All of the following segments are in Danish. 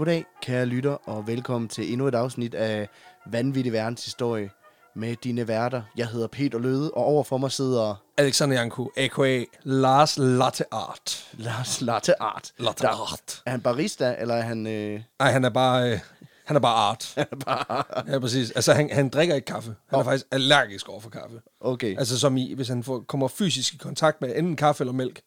Goddag, kære lytter, og velkommen til endnu et afsnit af Vanvittig Verdenshistorie med dine værter. Jeg hedder Peter Løde, og overfor mig sidder Alexander Janku, a.k.a. Lars Latte Art. Lars Latte Art. Latte Der- Art. Er han barista, eller er han... Øh, Nej, han er bare... Øh, han er bare art. Ja, præcis. Altså, han, han drikker ikke kaffe. Han er Nå. faktisk allergisk over for kaffe. okay, Altså, som i, hvis han får, kommer fysisk i kontakt med enten kaffe eller mælk,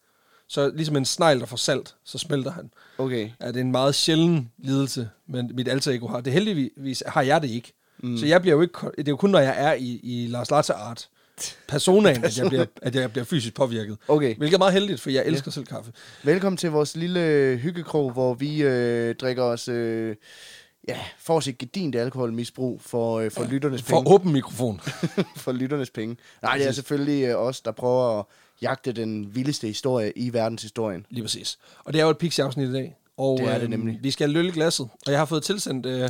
så ligesom en snegl, der får salt, så smelter han. okay. Ja, det er en meget sjælden lidelse, men mit alter ego har. Det heldigvis har jeg det ikke. Mm. Så jeg bliver jo ikke, det er jo kun, når jeg er i, i Lars Latte Art, personaen, at jeg, bliver, at jeg bliver fysisk påvirket. Okay. Hvilket er meget heldigt, for jeg elsker selv kaffe. Velkommen til vores lille hyggekrog, hvor vi øh, drikker os... Øh, ja, får os et gedint alkoholmisbrug for, øh, for lytternes For penge. åben mikrofon. for lytternes penge. Nej, det er selvfølgelig øh, os, der prøver at jagte den vildeste historie i verdenshistorien. Lige præcis. Og det er jo et pixie-afsnit i dag. Og Det er det øhm, nemlig. Vi skal i glasset. Og jeg har fået tilsendt øh,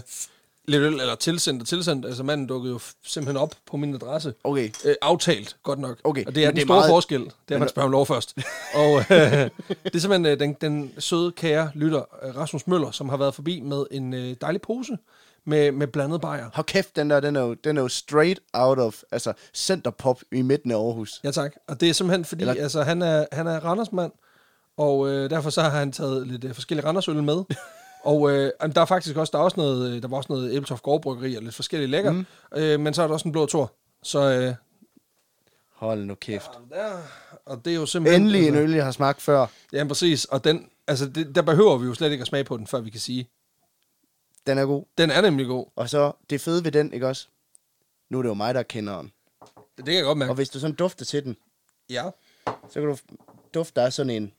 lidt øl, eller tilsendt og tilsendt. Altså manden dukkede jo simpelthen op på min adresse. Okay, Øh, aftalt, godt nok. Okay, Og det er men den det er store meget- forskel. Det er, at man spørger om lov først. og øh, det er simpelthen øh, den, den søde, kære lytter, øh, Rasmus Møller, som har været forbi med en øh, dejlig pose med, med blandet bajer. hold kæft, den der, den er jo, den er jo straight out of, altså center pop i midten af Aarhus. Ja tak. Og det er simpelthen fordi, Eller- altså, han, er, han er Randersmand, og øh, derfor så har han taget lidt øh, forskellige Randersøl med. og øh, der er faktisk også, der er også noget, øh, der var også noget Æbeltoft Gårdbryggeri og lidt forskellige lækker. Mm. Øh, men så er der også en blå tor. Så øh, Hold nu kæft. der, og det er jo simpelthen... Endelig en altså, øl, jeg har smagt før. Ja, præcis. Og den, altså, det, der behøver vi jo slet ikke at smage på den, før vi kan sige, Den er god. den er nemlig god. Og så det fede ved den, ikke også? Nu er det jo mig, der kender den. Det, kan jeg godt mærke. Og hvis du sådan dufter til den, Ja. så kan du dufte, er sådan en...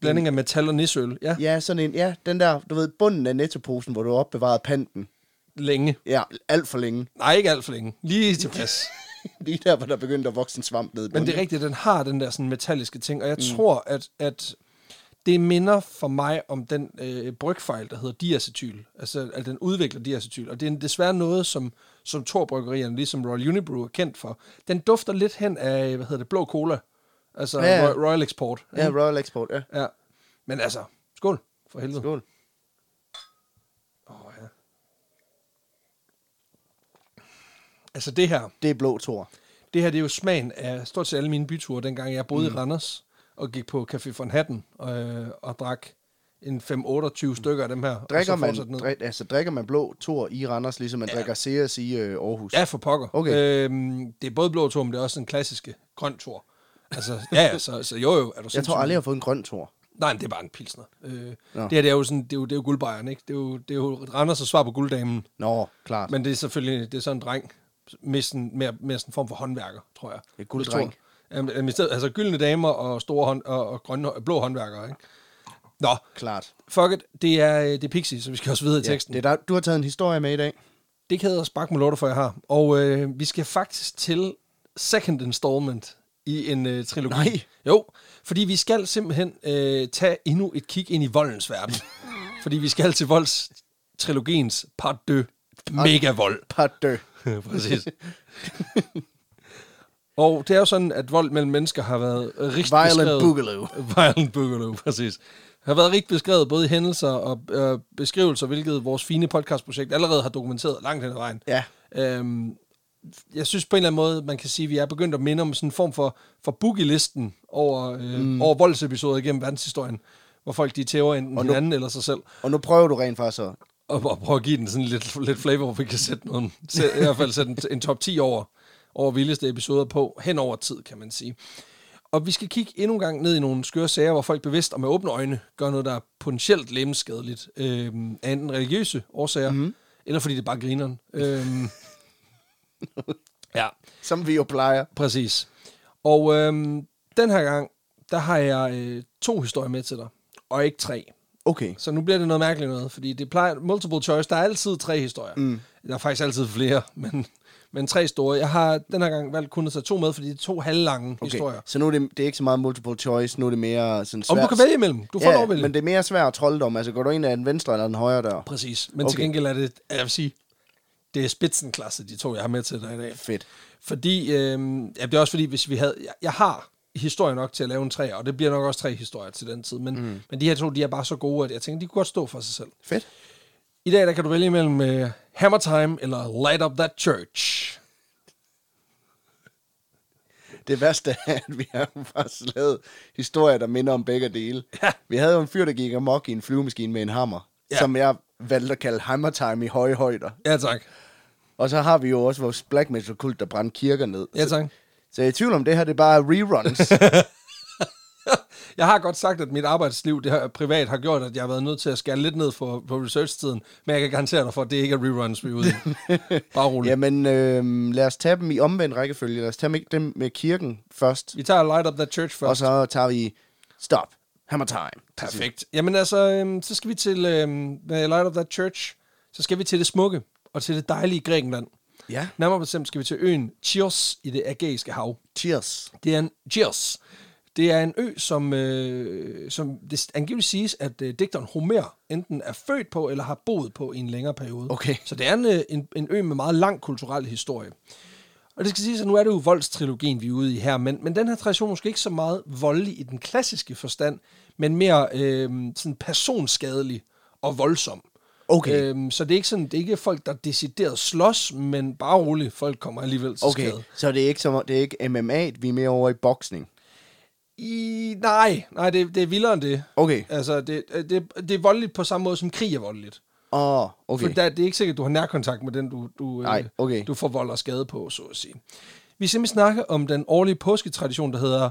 Blanding af metal og nisøl. Ja, Ja, sådan en... Ja, den der, du ved, bunden af nettoposen, hvor du har opbevaret panten. længe. Ja, alt for længe. Nej, ikke alt for længe. Lige tilpas. Lige der, hvor der begyndte at vokse en svamp ned Men det er rigtigt, den har den der sådan metalliske ting, og jeg mm. tror, at, at det minder for mig om den øh, brygfejl, der hedder diacetyl. Altså, at den udvikler diacetyl. Og det er desværre noget, som, som Thor Bryggerierne, ligesom Royal Unibrew, er kendt for. Den dufter lidt hen af, hvad hedder det, blå cola. Altså Ja, ja. Roy- Royal Export. Ja, Royal Export, ja. ja. Men altså, skål for helvede. Skål. Oh, ja. Altså det her, Det er blå tor. Det her det er jo smagen af stort set alle mine byture, dengang jeg boede mm. i Randers og gik på Café von Hatten og, øh, og drak en 5-28 stykker af dem her. og Drikker så man, ned. drik, altså, drikker man blå tor i Randers, ligesom man ja. drikker Ceres i øh, Aarhus? Ja, for pokker. Okay. Øhm, det er både blå tur, men det er også den klassiske grøn tur. Altså, ja, så, så jo jo, er du jeg tror aldrig, jeg har fået en grøn tor. Nej, men det er bare en pilsner. Øh, Nå. det her, det er jo sådan, det er jo, det er jo guldbejeren, ikke? Det er jo, det er jo Randers og svar på gulddamen. Nå, klart. Men, Men det er selvfølgelig, det er sådan en dreng, med sådan, mere, mere sådan en form for håndværker, tror jeg. Det er gulddreng. Jamen, altså gyldne damer og store hånd, og, og grønne, blå håndværkere, ikke? Nå, klart. fuck it, det er, øh, det er Pixie, så vi skal også videre i Ja, teksten. det er der, du har taget en historie med i dag. Det kan jeg sparke lortet for, jeg har. Og øh, vi skal faktisk til second installment i en øh, trilogi. Nej. Jo, fordi vi skal simpelthen øh, tage endnu et kig ind i voldens verden. fordi vi skal til voldstrilogiens part 2. Mega vold. Part dø. Præcis. Og det er jo sådan, at vold mellem mennesker har været rigt Violent beskrevet. Boogaloo. Violent Boogaloo, præcis. Har været rigt beskrevet både i hændelser og øh, beskrivelser, hvilket vores fine podcastprojekt allerede har dokumenteret langt hen ad vejen. Ja. Øhm, jeg synes på en eller anden måde, man kan sige, at vi er begyndt at minde om sådan en form for, for boogie-listen over, øh, mm. over voldsepisoder igennem verdenshistorien, hvor folk de tæver enten Og nu- hinanden eller sig selv, Og nu prøver du rent faktisk at... og, og prøve at give den sådan lidt, lidt flavor, hvor vi kan sætte nogen, sæt, i hvert fald sætte en, en top 10 over, over vildeste episoder på, hen over tid, kan man sige. Og vi skal kigge endnu en gang ned i nogle skøre sager, hvor folk bevidst og med åbne øjne gør noget, der er potentielt lemskadeligt, øh, enten religiøse årsager, mm. eller fordi det bare grineren. Øh, ja, Som vi jo plejer. præcis. Og øh, den her gang, der har jeg øh, to historier med til dig, og ikke tre. Okay. Så nu bliver det noget mærkeligt noget, fordi det plejer multiple choice, der er altid tre historier. Mm. Der er faktisk altid flere, men, men tre store. Jeg har den her gang valgt kun at tage to med, fordi det er to halvlange okay. historier. Så nu er det, det er ikke så meget multiple choice, nu er det mere sådan Om svært. du kan vælge imellem. Du får ja, lov at vælge. men det er mere svært trolddom. Altså, går du ind af den venstre eller den højre dør? Præcis. Men okay. til gengæld er det, jeg vil sige, det er spidsenklasse, de to, jeg har med til dig i dag. Fedt. Fordi, øh, ja, det er også fordi, hvis vi havde, jeg, jeg har historie nok til at lave en tre, og det bliver nok også tre historier til den tid, men, mm. men de her to, de er bare så gode, at jeg tænker, de kunne godt stå for sig selv. Fedt. I dag der kan du vælge mellem uh, Hammer Time eller Light Up That Church. Det værste er, at vi har faktisk lavet historier, der minder om begge dele. Ja. Vi havde jo en fyr, der gik amok i en flyvemaskine med en hammer, Ja. som jeg valgte at kalde hammer time i høje højder. Ja, tak. Og så har vi jo også vores black metal kult, der brændte kirker ned. Ja, Så, tak. så jeg er i tvivl om, det her det er bare reruns. Jeg har godt sagt, at mit arbejdsliv det her, privat har gjort, at jeg har været nødt til at skære lidt ned på, på research-tiden, men jeg kan garantere dig for, at det ikke er reruns, vi er ude i. Bare roligt. Jamen, øh, lad os tage dem i omvendt rækkefølge. Lad os tage dem- med kirken først. Vi tager Light Up That Church først. Og så tager vi stop. Hammer time. Perfekt. Jamen altså, øhm, så skal vi til med Light of That Church, så skal vi til det smukke og til det dejlige Grækenland. Ja. Nærmere bestemt skal vi til øen Chios i det Ægæiske hav. Cheers. Det er en Chios. Det er en ø, som, øh, som det angiveligt siges, at øh, digteren Homer enten er født på eller har boet på i en længere periode. Okay. Så det er en, øh, en, en ø med meget lang kulturel historie. Og det skal siges, at nu er det jo voldstrilogien, vi er ude i her, men, men den her tradition er måske ikke så meget voldelig i den klassiske forstand, men mere øh, sådan personskadelig og voldsom. Okay. Øhm, så det er ikke sådan, det er ikke folk, der decideret slås, men bare roligt, folk kommer alligevel til Okay, skade. så det er ikke, som, det er ikke MMA, vi er mere over i boksning. I, nej, nej, det, det er vildere end det. Okay. Altså, det, det, det er voldeligt på samme måde, som krig er voldeligt. Åh, oh, okay. For der, det er ikke sikkert, at du har nærkontakt med den, du, du, Nej, øh, okay. du får vold og skade på, så at sige. Vi skal simpelthen snakke om den årlige påsketradition, der hedder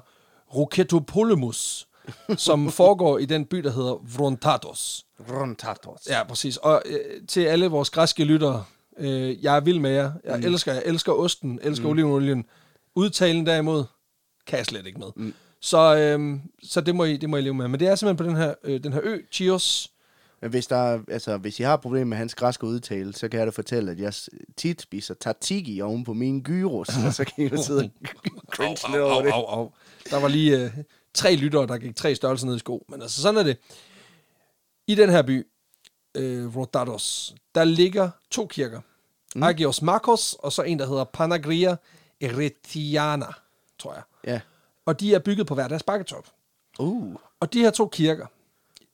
Roketopolemus, som foregår i den by, der hedder Vrontatos. Rontatos. Ja, præcis. Og øh, til alle vores græske lyttere, øh, jeg er vild med jer. Jeg mm. elsker jeg elsker osten, elsker mm. olivenolien. Udtalen derimod, kan jeg slet ikke med. Mm. Så, øh, så det, må I, det må I leve med. Men det er simpelthen på den her, øh, den her ø, Chios. Men hvis, der, er- altså, hvis I har problemer med hans græske udtale, så kan jeg da fortælle, at jeg tit spiser tatiki oven på min gyros, og så kan I jo sidde og cringe lidt over det. au, au. Der var lige øh, tre lyttere, der gik tre størrelser ned i sko. Men altså, sådan er det. I den her by, øh, Rodados, der ligger to kirker. Mm. Agios Markos, og så en, der hedder Panagria Eretiana, tror jeg. Ja. Og de er bygget på hver deres bakketop. Uh. Og de her to kirker,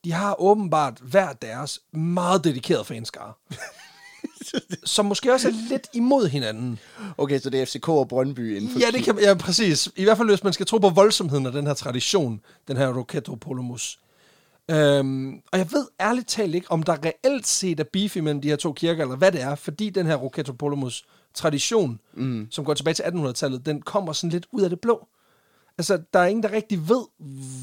de har åbenbart hver deres meget dedikerede fanskare. som måske også er lidt imod hinanden. Okay, så det er FCK og Brøndby inden for Ja, det kan ja, præcis. I hvert fald, hvis man skal tro på voldsomheden af den her tradition, den her Roketo Polomus. Øhm, og jeg ved ærligt talt ikke, om der reelt set er beef imellem de her to kirker, eller hvad det er, fordi den her Roketo Polomus tradition, mm. som går tilbage til 1800-tallet, den kommer sådan lidt ud af det blå. Altså, der er ingen, der rigtig ved,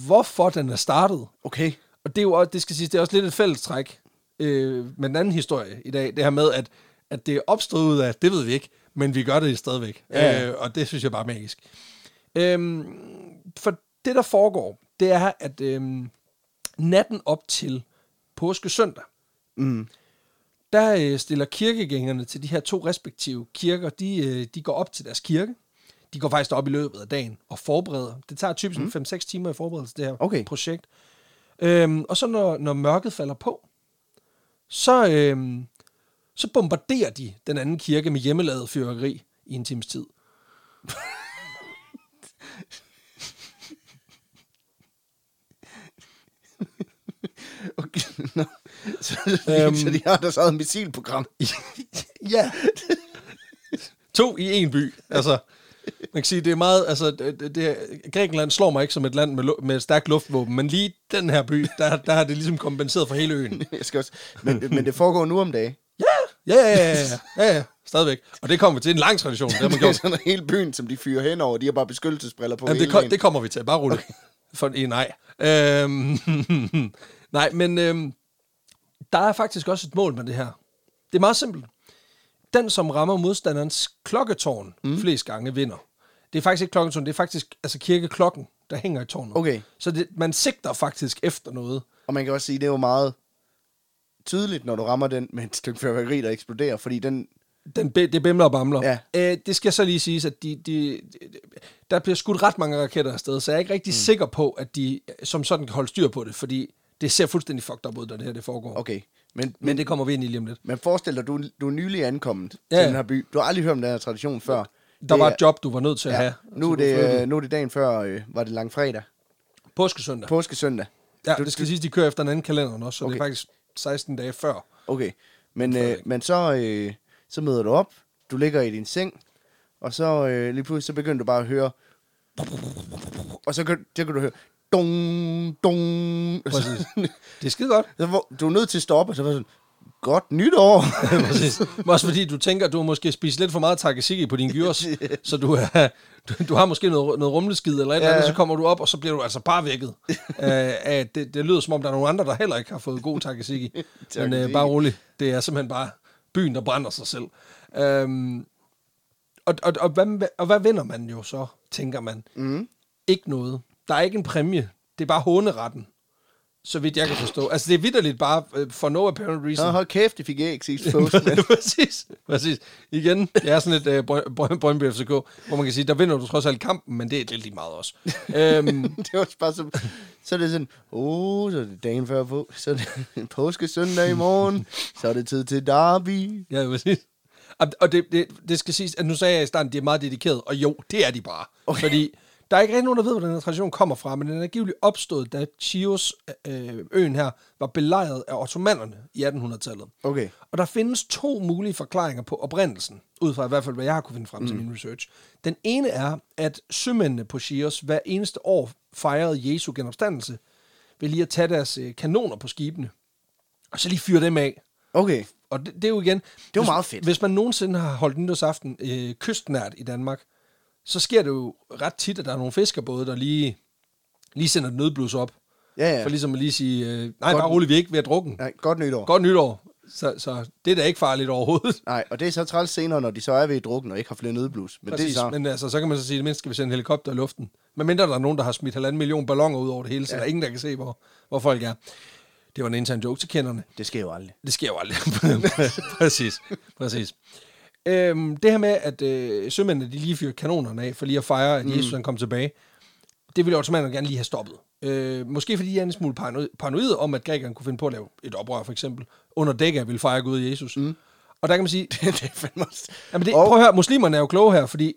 hvorfor den er startet. Okay. Og det er jo også, det skal sige, det er også lidt et fællestræk øh, med den anden historie i dag. Det her med, at, at det er opstået ud af, det ved vi ikke, men vi gør det stadigvæk. Ja. Øh, og det synes jeg bare er magisk. Øhm, for det, der foregår, det er, at øhm, natten op til påske søndag, Mm. der øh, stiller kirkegængerne til de her to respektive kirker, de, øh, de går op til deres kirke. De går faktisk op i løbet af dagen og forbereder. Det tager typisk mm. 5-6 timer i forberedelse, det her Okay. projekt. Øhm, og så når, når mørket falder på, så, øhm, så bombarderer de den anden kirke med hjemmelavet fyrværkeri i en times tid. okay. Nå. så, Øhm. så de har deres eget missilprogram. Ja. to i en by. Altså, man kan sige, det er meget, altså, det, det, Grækenland slår mig ikke som et land med, med et stærkt luftvåben, men lige den her by, der, der har det ligesom kompenseret for hele øen. Jeg skal også, men, men det foregår nu om dagen. Ja, ja, ja, ja, ja, ja, stadigvæk. Og det kommer vi til en lang tradition, det har man Det er gjort. sådan hele byen, som de fyrer henover. De har bare beskyttelsesbriller på Jamen, det, det kommer vi til, bare roligt. Okay. For, eh, nej. Øhm, nej, men øhm, der er faktisk også et mål med det her. Det er meget simpelt. Den, som rammer modstanderens klokketårn mm. flest gange, vinder. Det er faktisk ikke klokketårn, det er faktisk altså kirkeklokken, der hænger i tårnet. Okay. Så det, man sigter faktisk efter noget. Og man kan også sige, det er jo meget tydeligt, når du rammer den med et stykke fyrværkeri, der eksploderer, fordi den... Den, be- det bimler og bamler. Ja. Øh, det skal så lige siges, at de, de, de, der bliver skudt ret mange raketter afsted, så jeg er ikke rigtig mm. sikker på, at de som sådan kan holde styr på det, fordi det ser fuldstændig fucked up ud, når det her det foregår. Okay. Men, Men men, det kommer vi ind i lige om lidt. men forestil dig, du, du er nylig ankommet Ja. til den her by. Du har aldrig hørt om den her tradition før. Der Det var et job, du var nødt til at Ja. have. Nu, er du det, nu er det dagen før, øh, var det langfredag. Påskesøndag. Påskesøndag. Ja, du- det skal siges, de kører efter en anden kalender også, så okay. det er faktisk 16 dage før. Okay. Men, øh, men så, øh, så møder du op, du ligger i din seng, og så øh, lige pludselig så begynder du bare at høre, og så kan, så kan du høre, dong, dong. Præcis. Det er skide godt. du er nødt til at stoppe, så var sådan, godt nytår. Præcis. Også fordi du tænker, at du har måske spist lidt for meget takasiki på din gyros, så du, er, du, du har måske noget, noget rumleskid eller et eller andet, Ja. så kommer du op, og så bliver du altså bare vækket. uh, af, det, det lyder som om, der er nogle andre, der heller ikke har fået god takasiki. Men uh, bare rolig, det er simpelthen bare byen, der brænder sig selv. Um, og, og, og, hvad, og hvad vinder man jo så, tænker man? Mm. Ikke noget. Der er ikke en præmie. Det er bare håneretten. Så vidt jeg kan forstå. Altså, det er vidderligt bare uh, for no apparent reason. Nå, hold kæft, det fik jeg ikke sidst præcis, præcis. Igen, det er sådan et uh, Brø- Brøndby FCK, hvor man kan sige, der vinder du trods alt kampen, men det er lidt lige meget også. øhm, det var bare så, så er det sådan, oh, så er det dagen før på, så er det en påskesøndag i morgen, så er det tid til derby. ja, præcis. Og, og det, det, det skal siges, at nu sagde jeg i starten, at de er meget dedikeret, og jo, det er de bare. Okay. Fordi der er ikke rigtig nogen, der ved, hvor den her tradition kommer fra, men den er angiveligt opstået, da Chios, øh, øen her, var belejret af ottomannerne i 1800-tallet. Okay. Og der findes to mulige forklaringer på oprindelsen, ud fra i hvert fald, hvad jeg har kunne finde frem mm. til min research. Den ene er, at sømændene på Chios hver eneste år fejrede Jesu genopstandelse ved lige at tage deres øh, kanoner på skibene, og så lige fyre dem af. Okay. Og det, det er jo igen... Det var meget fedt. Hvis man nogensinde har holdt nytårsaften øh, kystnært i Danmark, så sker det jo ret tit, at der er nogle fiskerbåde, der lige, lige sender et nødblus op. Ja, ja. For ligesom at lige sige, øh, nej, Godt. bare roligt, vi er ikke ved at drukke. Nej, godt nytår. Godt nytår. Så, så det er da ikke farligt overhovedet. Nej, og det er så træls senere, når de så er ved drukken og ikke har flere nødblus. Men Præcis, det er så... men altså, så kan man så sige, at mindst skal vi sende en helikopter i luften. Men mindre der er nogen, der har smidt halvanden million balloner ud over det hele, så Ja. der er ingen, der kan se, hvor, hvor folk er. Det var en intern joke til kenderne. Det sker jo aldrig. Det sker jo aldrig. præcis, præcis. Øhm, det her med, at øh, sømændene de lige fyrer kanonerne af, for lige at fejre, at Jesus han kom tilbage, det ville ottomanerne gerne lige have stoppet. Øh, måske fordi de er en smule paranoid, paranoide om, at grækerne kunne finde på at lave et oprør, for eksempel, under dække af ville fejre Gud Jesus. Mm. Og der kan man sige, det er fandme. Jamen det, Og- Prøv at høre, muslimerne er jo kloge her, fordi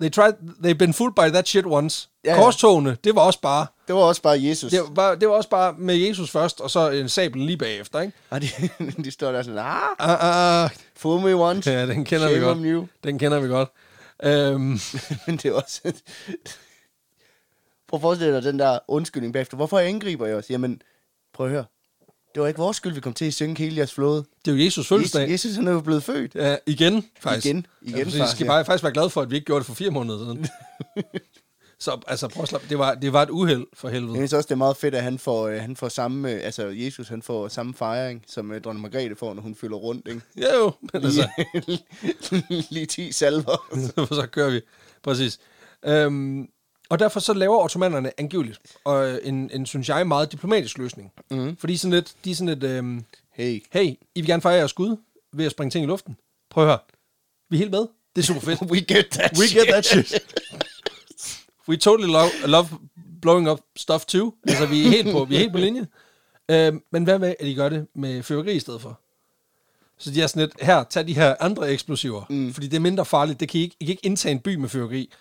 they tried, they've been fooled by that shit once. Ja, Ja, ja. Korstogene, det var også bare, Det var også bare Jesus. det var, bare, det var også bare med Jesus først, og så en sabel lige bagefter, ikke? Og de, de står der sådan, ah, Ah, ah, ah. fool me once. Ja, den kender vi godt. you. Den kender vi godt. Øhm, Men det er også... Prøv at forestille dig den der undskyldning bagefter. Hvorfor angriber jeg os? Jamen, prøv at høre. Det var ikke vores skyld, vi kom til at synge hele jeres flåde. det er jo Jesus fødselsdag. Jesus, Jesus han er jo blevet født. Ja, igen, faktisk. Igen, igen, ja, præcis. faktisk, skal ja. bare, faktisk være glad for, at vi ikke gjorde det for fire måneder siden. så altså, prøv at slappe. Det var, det var et uheld for helvede. Jeg synes også, det er meget fedt, at han får, øh, han får samme, øh, altså Jesus, han får samme fejring, som øh, dronning Margrethe får, når hun fylder rundt, ikke? Ja jo, men altså, Lige, lige 10 salver. så kører vi. Præcis. Øhm, og derfor så laver ottomannerne angiveligt og øh, en, en, synes jeg, meget diplomatisk løsning. Mm. Fordi sådan lidt, de er sådan lidt, øhm, Hey, hey, I vil gerne fejre jeres skud ved at springe ting i luften. Prøv at høre. Vi er helt med. Det er super fedt. we get that We get that shit. We totally love, love blowing up stuff too. Altså, vi er helt på, vi er helt på linje. Øhm, men hvad med, at de gør det med fyrværkeri i stedet for? Så de er sådan lidt, her, tag de her andre eksplosiver, mm. fordi det er mindre farligt. Det kan I ikke, I kan ikke indtage en by med fyrværkeri.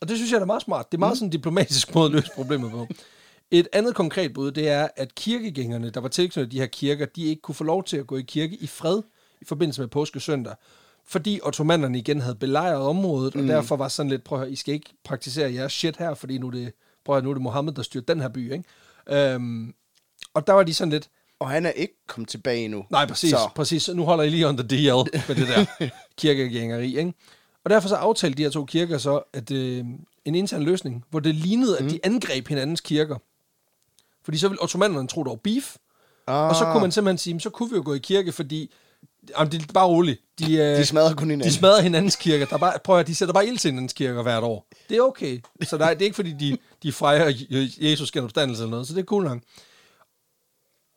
Og det synes jeg er meget smart. Det er meget sådan en diplomatisk måde at løse problemet på. Et andet konkret bud, det er, at kirkegængerne, der var tilknyttet de her kirker, de ikke kunne få lov til at gå i kirke i fred i forbindelse med påskesøndag, fordi ottomannerne igen havde belejret området, og derfor var sådan lidt, prøv at høre, I skal ikke praktisere jeres shit her, fordi nu er det, prøv at høre, nu er det Mohammed, der styrer den her by, ikke? Øhm, og der var de sådan lidt, Og han er ikke kommet tilbage endnu. Nej, præcis. Så. Præcis. Nu holder I lige under DL med det der kirkegængeri, ikke? Og derfor så aftalte de her to kirker så, at øh, en intern løsning, hvor det lignede, at de angreb hinandens kirker. Fordi så ville ottomannerne tro, der var beef, Ah, og så kunne man simpelthen sige, "Men så kunne vi jo gå i kirke, fordi... Jamen, det er bare roligt. De, øh, De smadrer kun hinanden. de smadrer hinandens kirker. Der er bare, prøv at, de sætter bare ild til hinandens kirker hvert år. Det er okay. Så der er, det er ikke, fordi de, de fejrer Jesus genopstandelse eller noget, så det er cool nok.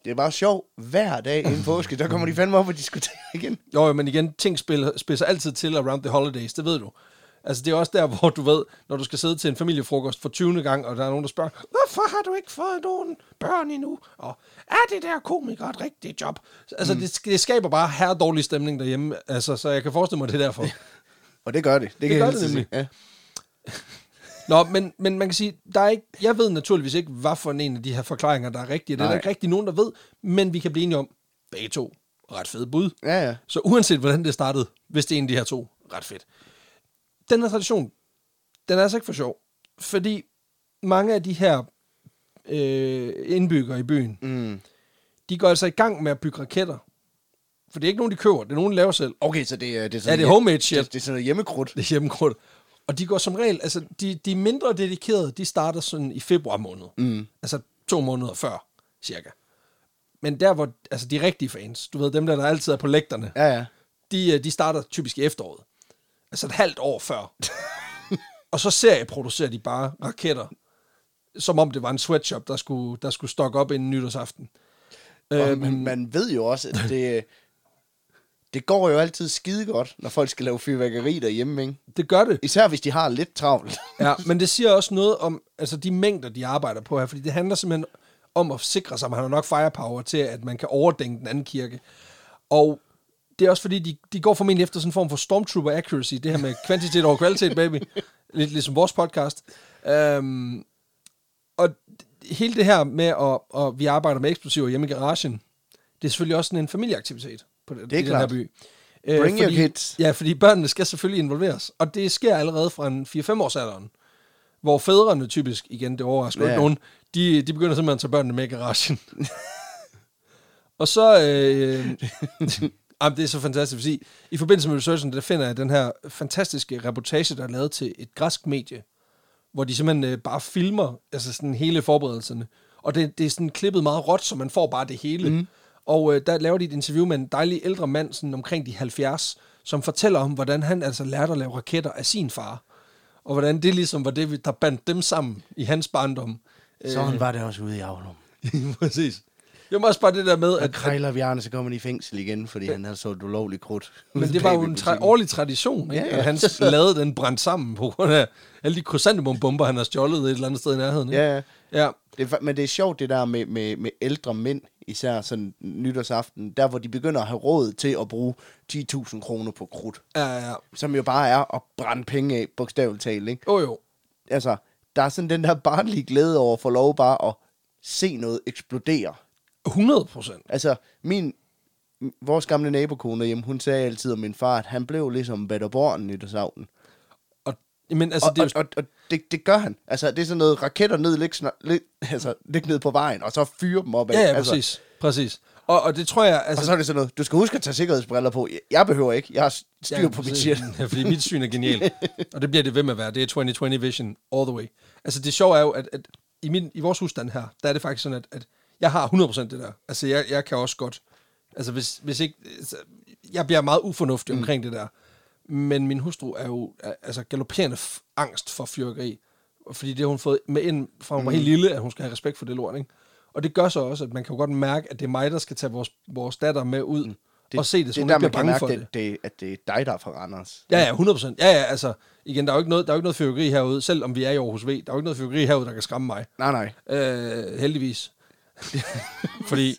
Det er bare sjovt. Hver dag inden påske, der kommer de fandme op og diskuterer igen. Jo, jo, men igen, ting spiller, spidser altid til around the holidays, det ved du. Altså, det er også der, hvor du ved, når du skal sidde til en familiefrokost for 20. gang, og der er nogen, der spørger, hvorfor har du ikke fået nogen børn endnu? Og er det der komiker et rigtigt job? Altså, mm. det, det skaber bare her dårlig stemning derhjemme, altså, så jeg kan forestille mig, det er derfor. Og det gør det. Det, kan gør det nemlig. Ja. Nå, men, men man kan sige, der er ikke, jeg ved naturligvis ikke, hvad for en af de her forklaringer, der er rigtige. Det er der ikke rigtig nogen, der ved, men vi kan blive enige om begge to. ret fede bud. Ja, ja. Så uanset hvordan det startede, hvis det er en af de her to, ret fedt. Den her tradition, den er altså ikke for sjov. Fordi mange af de her øh, indbyggere i byen, Mm. de går altså i gang med at bygge raketter. For det er ikke nogen, de køber, det er nogen, de laver selv. Okay, så det, er- det er Ja, sådan... det er homemade shit. Det, det er sådan noget hjemmekrudt. Det er hjemmekrudt. Og de går som regel, altså de, de mindre dedikerede, de starter sådan i februar måned. Mm. Altså to måneder før, cirka. Men der hvor, altså de rigtige fans, du ved, dem der, der altid er på lægterne, Ja, ja. de, øh, de starter typisk i efteråret. Altså et halvt år før. og så serieproducerer de bare raketter, som om det var en sweatshop, der skulle, der skulle stokke op inden nytårsaften. Og Øhm, man, man ved jo også, at det, det går jo altid skide godt, når folk skal lave fyrværkeri derhjemme, ikke? det gør det. Især hvis de har lidt travlt. Ja, men det siger også noget om altså de mængder, de arbejder på her, fordi det handler simpelthen om at sikre sig, at man har nok firepower til, at man kan overdænge den anden kirke. Og det er også fordi, de, de går formentlig efter sådan en form for stormtrooper accuracy, det her med kvantitet over kvalitet, baby. Lidt ligesom vores podcast. Um, og hele det her med, at, at vi arbejder med eksplosiver hjemme i garagen, det er selvfølgelig også sådan en familieaktivitet på det, Det er i den her klart. by. Øh, Bring your fordi, kids. Ja, fordi børnene skal selvfølgelig involveres. Og det sker allerede fra en 4-5 års alderen, hvor fædrene typisk, igen, det overrasker. Ja. ikke nogen, de, de begynder simpelthen at tage børnene med i garagen. og så... Øh, jamen, det er så fantastisk, fordi i forbindelse med researchen, der finder jeg den her fantastiske reportage, der er lavet til et græsk medie, hvor de simpelthen øh, bare filmer altså sådan hele forberedelserne. Og det, det er sådan klippet meget råt, så man får bare det hele. Mm. Og øh, der laver de et interview med en dejlig ældre mand, sådan omkring de 70, som fortæller om, hvordan han altså lærte at lave raketter af sin far. Og hvordan det ligesom var det, der bandt dem sammen i hans barndom. Sådan var det også ude i Aulum. Præcis. Det var også bare det der med, at, krejler Bjarne, så kommer han i fængsel igen, fordi han havde så ulovligt krudt. men det var jo en tra- årlig tradition, ikke? Ja, ja. at han lavede den brændt sammen på grund af alle de krysantemumbomber, han har stjålet et eller andet sted i nærheden. Ikke? Ja, ja. ja. Det er, men det er sjovt, det der med, med, med ældre mænd, især sådan nytårsaften, der hvor de begynder at have råd til at bruge 10.000 kroner på krudt, Ja, ja. som jo bare er at brænde penge af, bogstaveligt talt, ikke? Jo, jo. Altså, der er sådan den der barnlige glæde over at få lov bare at se noget eksplodere. 100 procent. Altså, min, vores gamle nabokone hjemme, hun sagde altid om min far, at han blev ligesom Batterborn nytårsaften. Og, men altså, Og, det er og, jo, og, og det, det gør han. Altså, det er sådan noget raketter ned, lig, lig, altså, lig ned på vejen, og så fyre dem op af. ja, ja, altså, præcis. Præcis. Og, og det tror jeg, Og altså... så er det sådan noget, du skal huske at tage sikkerhedsbriller på. Jeg- behøver ikke. Jeg har styr Ja, på mit shit. Ja, fordi mit syn er genialt. og det bliver det ved med at være. Det er 2020 vision all the way. Altså det sjove er jo, at, at i, min, i vores husstand her, der er det faktisk sådan, at, at jeg har 100% det der. Altså jeg, jeg kan også godt. Altså hvis, hvis ikke... Altså, jeg bliver meget ufornuftig mm. omkring det der. Men min hustru er jo er, altså galopperende angst for fyrkeri. Fordi det har hun fået med ind fra hun var helt lille, at hun skal have respekt for det lort, ikke? Og det gør så også, at man kan jo godt mærke, at det er mig, der skal tage vores, vores datter med ud det, og se det, så det hun er ikke der, bliver bange for det. det, det, at det er dig, der er fra Randers. Ja, ja, 100%. Ja, ja, altså, igen, der er jo ikke noget, der er jo ikke noget fyrværkeri herude, selvom vi er i Aarhus V. Der er jo ikke noget fyrværkeri herude, der kan skræmme mig. Nej, nej. Øh, heldigvis. Fordi,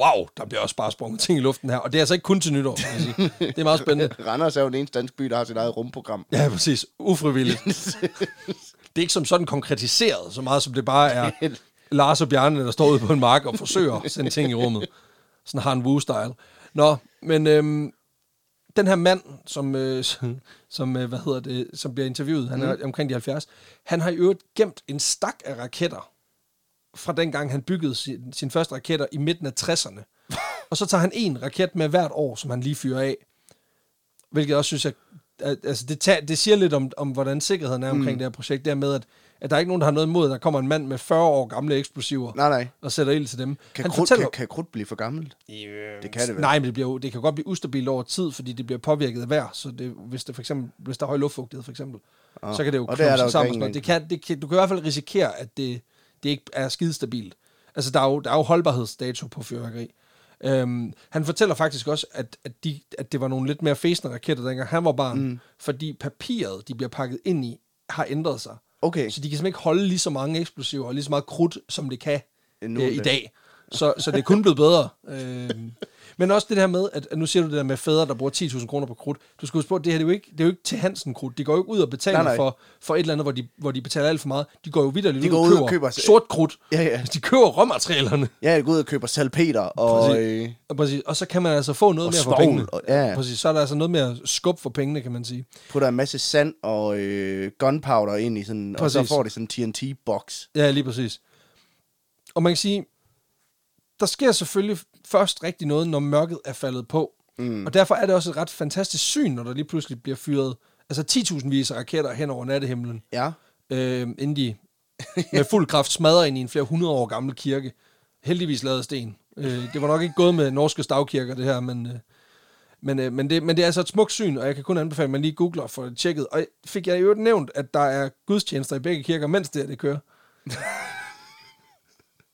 wow, der bliver også bare sprunget ting i luften her. Og det er altså ikke kun til nytår, kan jeg sige. Det er meget spændende. Randers er jo den eneste danske by, der har sit eget rumprogram. Ja, præcis. Ufrivilligt. Det er ikke som sådan konkretiseret, så meget som det bare er Lars og Bjarne, der står ude på en mark og forsøger at sende ting i rummet. Sådan har en Woo-style. Nå, men øhm, den her mand, som, øh, som, øh, hvad hedder det, som bliver interviewet, han er omkring de 70, han har i øvrigt gemt en stak af raketter, fra dengang han byggede sin, sin første raketter i midten af 60'erne. og så tager han en raket med hvert år, som han lige fyrer af. Hvilket jeg også synes, at, at altså det, tager, det siger lidt om, om, hvordan sikkerheden er omkring mm. det her projekt. Det er med, at, at der er ikke nogen, der har noget imod, at der kommer en mand med 40 år gamle eksplosiver Nej, nej. og sætter ild til dem. Kan, han krudt, kan, kan krudt blive for gammelt? Det kan det vel. Nej, men det, bliver det kan godt blive ustabilt over tid, fordi det bliver påvirket af vejr. Så det, hvis, det for eksempel, hvis der er høj luftfugtighed, for eksempel, Ah, så kan det jo og det er klumpe der sig sammen. Det kan, det kan, du kan i hvert fald risikere, at det, det ikke er skidestabilt. Altså, der er jo, der er jo holdbarhedsdato på fyrværkeri. Øhm, han fortæller faktisk også, at, at, de, at det var nogle lidt mere fæsende raketter, dengang han var barn, mm. fordi papiret, de bliver pakket ind i, har ændret sig. Okay. Så de kan simpelthen ikke holde lige så mange eksplosiver og lige så meget krudt, som det kan øh, i dag. Så, så det er kun blevet bedre. Øh, Men også det her med, at, at nu siger du det der med fædre, der bruger 10.000 kroner på krudt. Du skal huske på, at det her det er jo ikke, det er jo ikke til Hansen krudt. De går jo ikke ud og betaler Nej, nej. For, for et eller andet, hvor de, hvor de betaler alt for meget. De går jo videre De går ud ud og og køber, køber- sort krudt. Ja, ja. De køber råmaterialerne. Ja, jeg går ud og køber salpeter og... Præcis. Øh, Og, præcis, og så kan man altså få noget Og mere for pengene. og- ja. Præcis, så er der altså noget mere skub for pengene, kan man sige. putter en masse sand og øh, gunpowder ind i sådan... Og så Præcis. får de sådan en TNT-boks. Ja, lige præcis. Og man kan sige, der sker selvfølgelig først rigtig noget, når mørket er faldet på. Mm. Og derfor er det også et ret fantastisk syn, når der lige pludselig bliver fyret altså 10.000 vis af raketter hen over nattehimlen, Ja. øh, inden de med fuld kraft smadrer ind i en flere hundrede år gammel kirke. Heldigvis lavet sten. Øh, det var nok ikke gået med norske stavkirker, det her, men, øh, men, øh, men, det, men det er altså et smukt syn, og jeg kan kun anbefale, at man lige googler for tjekket. Og fik jeg jo nævnt, at der er gudstjenester i begge kirker, mens det her, det kører.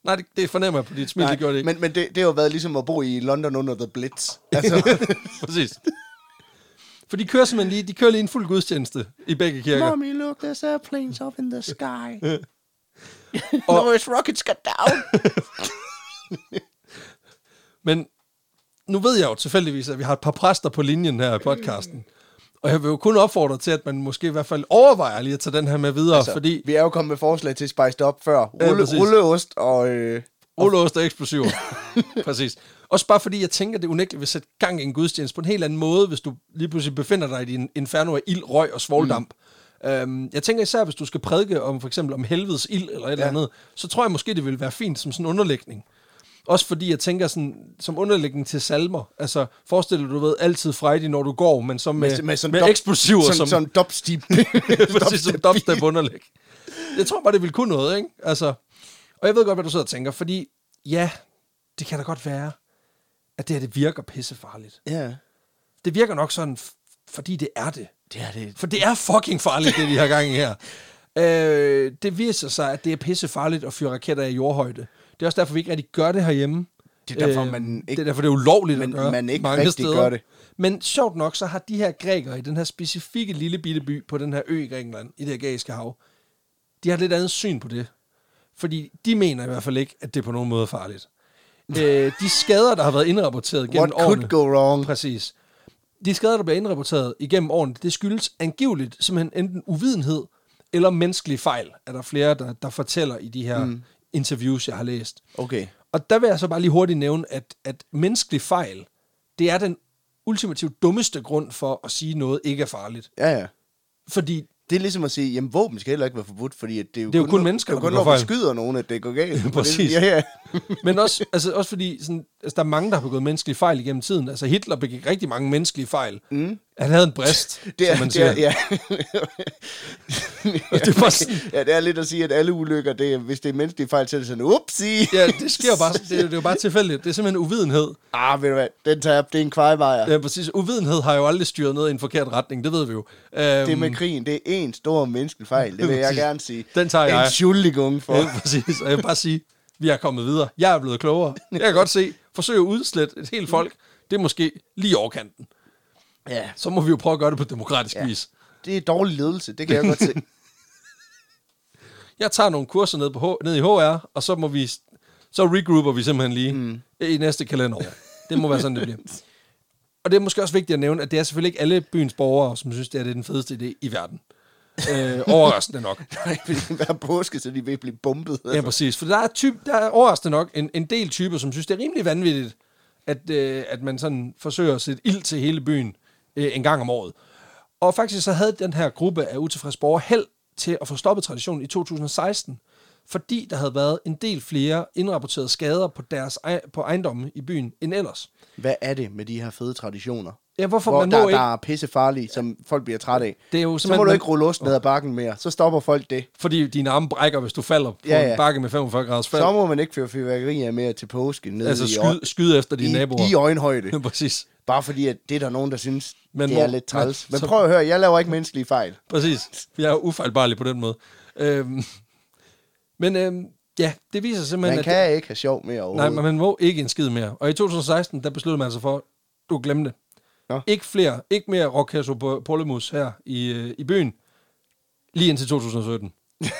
Nej, det, det fornemmer jeg på dit smil, det gjorde det ikke. men, men det, det har jo været ligesom at bo i London under The Blitz. Altså, Præcis. For de kører simpelthen lige, de kører lige en fuld gudstjeneste i begge kirker. Mommy, look, there's airplanes up in the sky. Og- no, it's rockets got down. Men nu ved jeg jo tilfældigvis, at vi har et par præster på linjen her i podcasten. Og jeg vil jo kun opfordre til, at man måske i hvert fald overvejer lige at tage den her med videre, altså, fordi Vi er jo kommet med forslag til Spiced Up før. Ja, Rulle, præcis. rulleost og... Øh, rulleost og eksplosiver. Præcis. Også bare fordi, jeg tænker, det unægteligt vil sætte gang i en gudstjeneste på en helt anden måde, hvis du lige pludselig befinder dig i din inferno af ild, røg og svoldamp. Mm. Øhm, jeg tænker især, hvis du skal prædike om for eksempel om helvedes ild eller et ja. eller andet, så tror jeg måske, det vil være fint som sådan en underlægning. Også fordi jeg tænker sådan, som underlægning til salmer. Altså, forestil dig, du ved, altid frejdig, når du går, men så med, med, med, sådan med dub- eksplosiver, Sådan, som, sådan dubstep. Præcis som dubstep underlæg. Jeg tror bare, det vil kunne noget, ikke? Altså, og jeg ved godt, hvad du sidder og tænker, fordi ja, det kan da godt være, at det her, det virker pissefarligt. ja, Det virker nok sådan, fordi det er det. det er det. For det er fucking farligt, det vi har gang i her. Øh, det viser sig, at det er pissefarligt at fyre raketter i jordhøjde. Det er også derfor, vi ikke rigtig gør det herhjemme. Det er derfor, Øh, man Det ikke- er derfor, det er ulovligt men at gøre man ikke mange rigtig steder. gør det. Men sjovt nok, så har de her grækere i den her specifikke lille bitte by på den her ø i Grækenland, i det Ægæiske hav, de har et lidt andet syn på det. Fordi de mener i hvert fald ikke, at det på nogen måde er farligt. øh, de skader, der har været indrapporteret gennem What årene... could go wrong? Præcis. De skader, der bliver indrapporteret igennem årene, det skyldes angiveligt simpelthen enten uvidenhed eller menneskelig fejl, er der flere, der, der fortæller i de her mm. Interviews, jeg har læst. Okay. Og der vil jeg så bare lige hurtigt nævne, at, at menneskelig fejl, det er den ultimativt dummeste grund for at sige noget ikke er farligt. Ja, ja. Fordi Det er ligesom at sige, jamen våben skal heller ikke være forbudt, fordi det er jo Det er jo kun mennesker, det er der kun, når skyder nogen, at det går galt. Præcis. Ja, ja. Men også, altså, også fordi, sådan, altså, der er mange, der har begået menneskelige fejl igennem tiden. Altså Hitler begik rigtig mange menneskelige fejl. Mm. Han havde en brist, Det er, som man det siger. er, ja. det var sådan, ja, det er lidt at sige, at alle ulykker, det er, hvis det er menneskelige fejl, så er det sådan, upsi. ja, det sker jo bare, det, det er jo bare tilfældigt. Det er simpelthen uvidenhed. Ah, ved du hvad, den tager det er en kvejvejer. Ja, præcis. Uvidenhed har jo aldrig styret noget i en forkert retning, det ved vi jo. Um, Det med krigen, det er en stor menneskelig fejl, det vil jeg gerne sige. Den tager jeg. En Schuldigung for. Ja, præcis. Og jeg vil bare sige, vi er kommet videre. Jeg er blevet klogere. Jeg kan godt se, forsøge at udslette et helt folk, det er måske lige overkanten. Ja, Så må vi jo prøve at gøre det på demokratisk ja. vis. det er dårlig ledelse, det kan jeg godt se. Jeg tager nogle kurser ned, på H, ned i HR, og så må vi så regrouper vi simpelthen lige mm. i næste kalenderår. Det må være sådan, det bliver. Og det er måske også vigtigt at nævne, at det er selvfølgelig ikke alle byens borgere, som synes, det er, det er den fedeste idé i verden. Øh, overraskende nok. Nej, hver påske, så de vil blive bumpet. Ja, præcis. For der er, typ, der er overraskende nok en, en del typer, som synes, det er rimelig vanvittigt, at, øh, at man sådan forsøger at sætte ild til hele byen øh, en gang om året. Og faktisk så havde den her gruppe af utilfredse borgere held til at få stoppet traditionen i 2016, fordi der havde været en del flere indrapporterede skader på deres på ejendomme i byen end ellers. Hvad er det med de her fede traditioner? Ja, hvorfor Hvor man der, må ikke... der er pissefarlige, som folk bliver trætte af. Det er jo Så må du ikke rulle ost ned ad bakken mere. Så stopper folk det. Fordi dine arme brækker, hvis du falder på Ja, ja. en bakke med 45 graders fald. Så må man ikke føre fyrværkerier mere til påske nede altså i, skyde, skyde efter dine i, naboer. i øjenhøjde. Præcis. Bare fordi, at det er der nogen, der synes, Men det er lidt træls. men så- prøv at høre, jeg laver ikke menneskelige fejl. Præcis. Jeg er ufejlbarlig på den måde. Øhm, men øhm, ja, det viser simpelthen, Man at... kan ikke have sjov mere Nej, overhovedet. men man må ikke en skid mere. Og i 2016, der besluttede man sig for, du glemte det. Nå. Ikke flere, ikke mere Rockhasso på Polemus her i, øh, i byen, lige indtil 2017.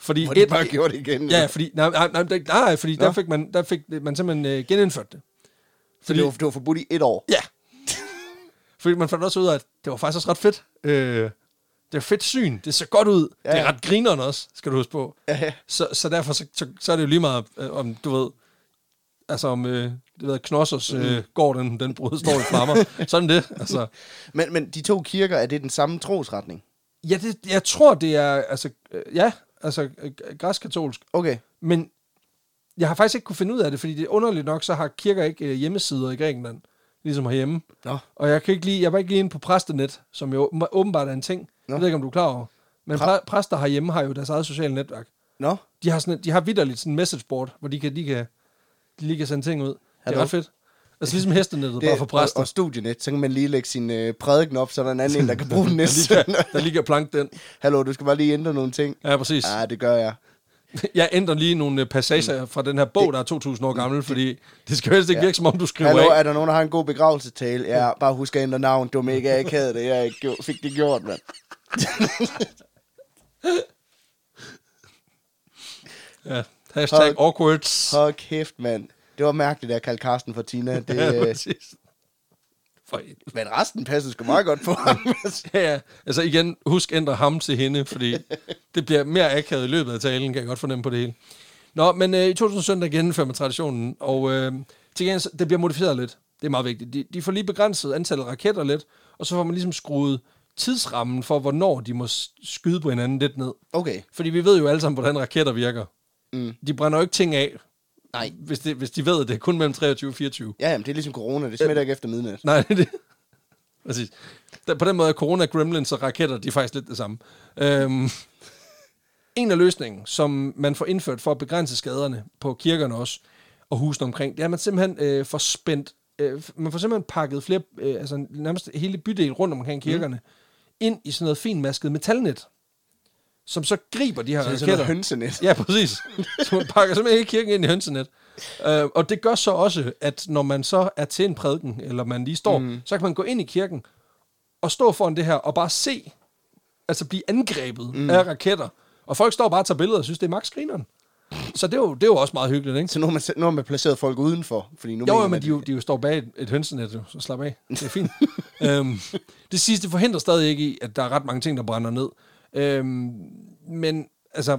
fordi Hvor de bare gjorde det igen. Ja, fordi, nej, nej, nej, nej, nej fordi Nå. der fik man, der fik man simpelthen øh, genindført det. Så det var, det var forbudt i et år. Ja. Fordi man fandt også ud af, at det var faktisk også ret fedt. Øh, det er fedt syn. Det ser godt ud. Ja, Ja, Det er ret grineren også, skal du huske på. Ja, ja. Så, så derfor så, så, så er det jo lige meget, øh, om du ved, altså om øh, det ved, Knossers øh, går den, den brud står i flammer. Sådan det. Altså, Men, men de to kirker, er det den samme trosretning? ja, det, jeg tror, det er, altså, øh, ja, altså øh, græskatolsk. Okay. Men jeg har faktisk ikke kunne finde ud af det, fordi det er underligt nok, så har kirker ikke øh, hjemmesider i Grækenland, ligesom herhjemme. Nå. Og jeg kan ikke lige, jeg var ikke lige inde på præstenet, som jo åben- åbenbart er en ting. Nå. Jeg ved ikke, om du er klar over. Men Præ- præ- præster herhjemme har jo deres eget sociale netværk. Nå, De har, sådan, de har vidderligt sådan en messageboard, hvor de kan, de kan, de lige kan sende ting ud. Det er ret fedt. Altså ligesom hestenettet, det, bare for præster. og, og studienet, så kan man lige lægge sin øh, prædiken op, så der er en anden en, der kan bruge den der, næste. lige kan, der lige kan planke den. Hallo, du skal bare lige ændre nogle ting. Ja, præcis. Ja, det gør jeg. Jeg ændrer lige nogle øh, passager fra den her bog, der er 2000 år gammel, fordi det skal helst ikke Ja. virke, som om du skriver Hallo, af. er der nogen, der har en god begravelsestale? Ja, bare husk at ændre navn. Det var mega akavet, det jeg ikke fik det gjort, mand. Ja. Hashtag Hold- awkward. Hold kæft, mand. Det var mærkeligt, at kalde Karsten for Tina. Det, Ja, øh, præcis. For en. men resten passede sgu meget godt på ham. Ja, ja. Altså igen, husk ændre ham til hende, fordi det bliver mere akavet i løbet af talen, kan jeg godt fornemme på det hele. Nå, men øh, i 2017 der gennemfører man traditionen, og øh, til gengæld, det bliver modificeret lidt. Det er meget vigtigt. De, de får lige begrænset antallet af raketter lidt, og så får man ligesom skruet tidsrammen for, hvornår de må skyde på hinanden lidt ned. Okay. Fordi vi ved jo alle sammen, hvordan raketter virker. Mm. De brænder jo ikke ting af, Nej. hvis, det, hvis de ved, at det er kun mellem 23 og 24. Ja, jamen, det er ligesom corona. Det smitter ikke efter midnat. Nej, det er det. Præcis. Der, på den måde er corona, gremlins og raketter, de er faktisk lidt det samme. Øhm, en af løsningen, som man får indført for at begrænse skaderne på kirkerne også, og husene omkring, det er, at man simpelthen øh, får spændt, øh, man får simpelthen pakket flere, øh, altså nærmest hele bydelen rundt omkring kirkerne, mm. ind i sådan noget finmasket metalnet, som så griber de her Så er raketter. hønsenet. Ja, præcis. Så man pakker simpelthen hele kirken ind i hønsenet. Uh, og det gør så også, at når man så er til en prædiken, eller man lige står, mm. så kan man gå ind i kirken og stå foran det her og bare se, altså blive angrebet mm. af raketter. Og folk står bare og tager billeder og synes, det er max grineren. Så det er, jo, det er jo også meget hyggeligt, ikke? Så nu har man, nu har man placeret folk udenfor. Fordi nu Jo, mener men de, jo, de jo står bag et, et hønsenet, så slap af. Det er fint. øhm, det sidste forhindrer stadig ikke i, at der er ret mange ting, der brænder ned. Øhm, men altså,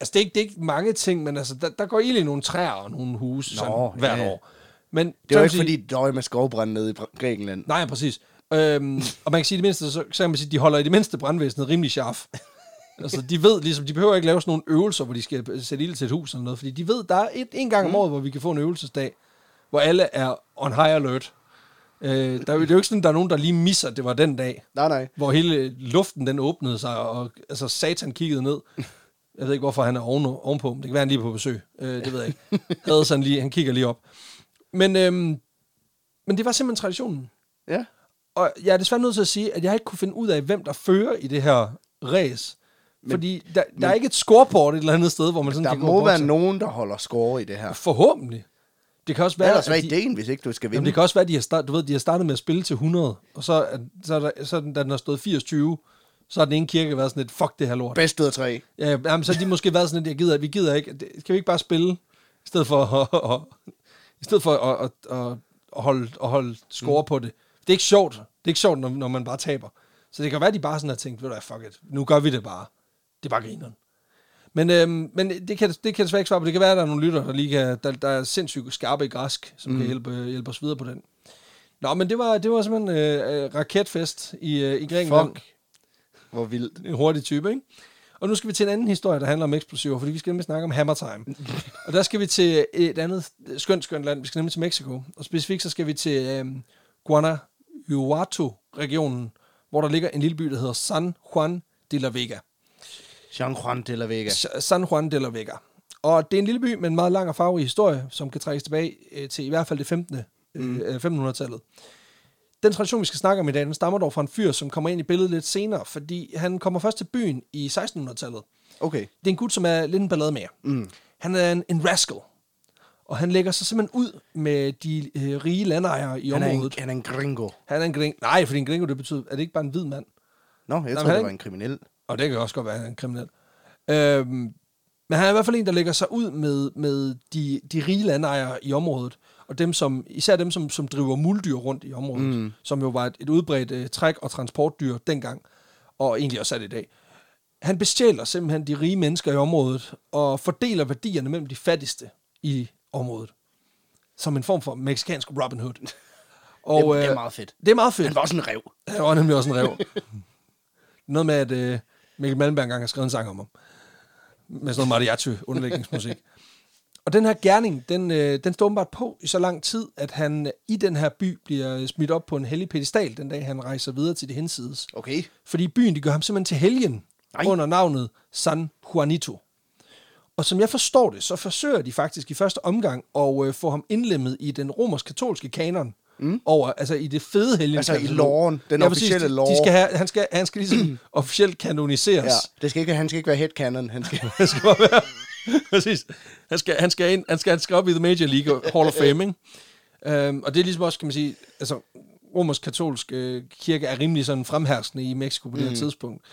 altså det, er ikke, det er ikke mange ting, men altså, der, der går ild i nogle træer og nogle huse sådan, Nå, hvert ja. år. Men Det var ikke sige- fordi, der var med skovbrand nede i Grækenland. Nej, præcis. Øhm, og man kan sige, det mindste, så, så kan man sige, de holder i det mindste brandvæsenet rimelig sharp. altså, de ved ligesom, de behøver ikke lave sådan nogle øvelser, hvor de skal sætte ild til et hus eller noget, fordi de ved, der er et, en gang om året, hvor vi kan få en øvelsesdag, hvor alle er on high alert. Øh, der, er jo- det er jo ikke sådan, der er nogen, der lige misser, at det var den dag, Nej, nej. hvor hele luften den åbnede sig, og altså, satan kiggede ned. Jeg ved ikke, hvorfor han er oven, ovenpå, men det kan være, han lige på besøg. Øh, det ved jeg ikke. Havde han lige, han kigger lige op. Men, øhm, men det var simpelthen traditionen. Ja. Og jeg er desværre nødt til at sige, at jeg ikke kunne finde ud af, hvem der fører i det her race. Fordi der, der er ikke et scoreboard et eller andet sted, hvor man sådan Der kan gå må være nogen, der holder score i det her. Forhåbentlig. Det kan også Hvad være, er at så de, ideen, hvis ikke du skal jamen, vinde? det kan også være, at de har, start, du ved, de har startet med at spille til 100, og så, er, så, er der, så er da den har stået 80-20, så har den ene kirke været sådan et, fuck det her lort. Bedst ud af tre. Ja, jamen, så har de måske været sådan lidt, jeg gider, vi gider ikke, kan vi ikke bare spille, i stedet for at, i stedet for at, at, at, at holde, at holde score mm. på det. Det er ikke sjovt. Det er ikke sjovt, når, når man bare taber. Så det kan være, at de bare sådan har tænkt, ved du hvad, fuck it, nu gør vi det bare. Det er bare grineren. Men, øhm, men det, kan, det kan desværre ikke svare på. Det kan være, at der er nogle lytter, der, lige kan, der, der er sindssygt skarpe i græsk, som mm. kan hjælpe, hjælpe os videre på den. Nå, men det var, det var simpelthen øh, øh, raketfest i, øh, i Grækenland. Fuck. Hvor vildt. En hurtig type, ikke? Og nu skal vi til en anden historie, der handler om eksplosiver, fordi vi skal nemlig snakke om Hammer Time. og der skal vi til et andet skønt, skønt land. Vi skal nemlig til Mexico. Og specifikt så skal vi til øhm, Guanajuato-regionen, hvor der ligger en lille by, der hedder San Juan de la Vega. Jean Juan de la Vega. San Juan de la Vega. Og det er en lille by med en meget lang og farverig historie, som kan trækkes tilbage øh, til i hvert fald det 15. Mm. Øh, 1500-tallet. Den tradition, vi skal snakke om i dag, den stammer dog fra en fyr, som kommer ind i billedet lidt senere, fordi han kommer først til byen i 1600-tallet. Okay. Det er en gut, som er lidt en ballade med. Mm. Han er en, en rascal. Og han lægger sig simpelthen ud med de øh, rige landejere i Han er, en, området. han er en gringo. Han er en gring. Nej, fordi en gringo, det betyder, er det ikke bare en hvid mand? Nå, jeg tror, det var en kriminel. Og det kan også godt være, at han er en kriminel. Øhm, Men han er i hvert fald en, der lægger sig ud med, med de, de rige landejere i området, og dem som, især dem, som, som driver muldyr rundt i området, mm. som jo var et, et udbredt uh, træk- og transportdyr dengang, og egentlig også er det i dag. Han bestjæler simpelthen de rige mennesker i området, og fordeler værdierne mellem de fattigste i området. Som en form for meksikansk Robin Hood. Og, det, det er øh, meget fedt. Det er meget fedt. Han var også en rev. Han var nemlig også en rev. Noget med, at øh, Mikkel Malmberg engang har skrevet en sang om ham. Med sådan noget mariachi-underlægningsmusik. Og den her gerning, den, øh, den står åbenbart på i så lang tid, at han i den her by bliver smidt op på en hellig pedestal, den dag han rejser videre til det hensides. Okay. Fordi byen, de gør ham simpelthen til helgen Nej. under navnet San Juanito. Og som jeg forstår det, så forsøger de faktisk i første omgang at øh, få ham indlemmet i den romersk-katolske kanon. Mm. Over, altså i det fede helgen. Altså i loven, den officielle de, lore. De skal have, han, skal, han skal ligesom officielt kanoniseres. Ja, det skal ikke, han skal ikke være headcanon. Han skal... Han skal bare være... Præcis. Han skal, han, skal ind, han, skal, han skal op i The Major League Hall of Fame, ikke? Um, og det er ligesom også, kan man sige, altså romersk katolsk øh, kirke er rimelig sådan fremherskende i Mexico på det her Mm. tidspunkt.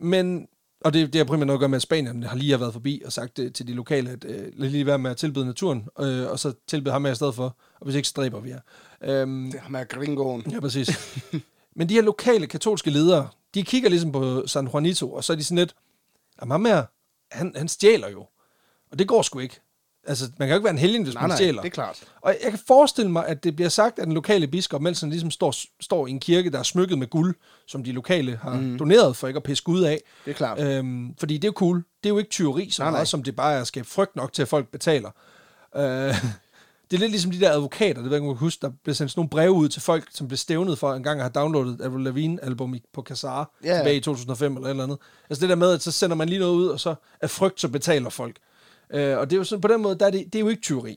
Men, og det, det har primært noget at gøre med, at Spanien har lige har været forbi og sagt det til de lokale, at øh, lad lige være med at tilbyde naturen, øh, og så tilbyde ham her i stedet for, og hvis ikke, så dræber vi jer. Um, Det er ham er gringoen. Ja, præcis. Men de her lokale katolske ledere, de kigger ligesom på San Juanito, og så er de sådan lidt, jamen ham her, han, han stjæler jo. Og det går sgu ikke. Altså, man kan jo ikke være en helgen, hvis Nej, man nej, stjæler. det er klart. Og jeg kan forestille mig, at det bliver sagt af den lokale biskop, mens han ligesom står, står i en kirke, der er smykket med guld, som de lokale har mm. doneret for ikke at piske ud af. Det er klart. Øhm, fordi det er jo cool. Det er jo ikke tyveri så Nej, nej. meget, som det bare er at skabe frygt nok til, at folk betaler. Øh, det er lidt ligesom de der advokater, det ved jeg ikke, om huske, der blev sendt sådan nogle breve ud til folk, som blev stævnet for en gang at have downloadet Avril Lavigne-album på Kazaa Ja. yeah. tilbage i 2005 eller et eller andet. Altså det der med, at så sender man lige noget ud, og så af frygt, så betaler folk. Øh, og det er jo sådan, på den måde, der er det, det er jo ikke tyveri.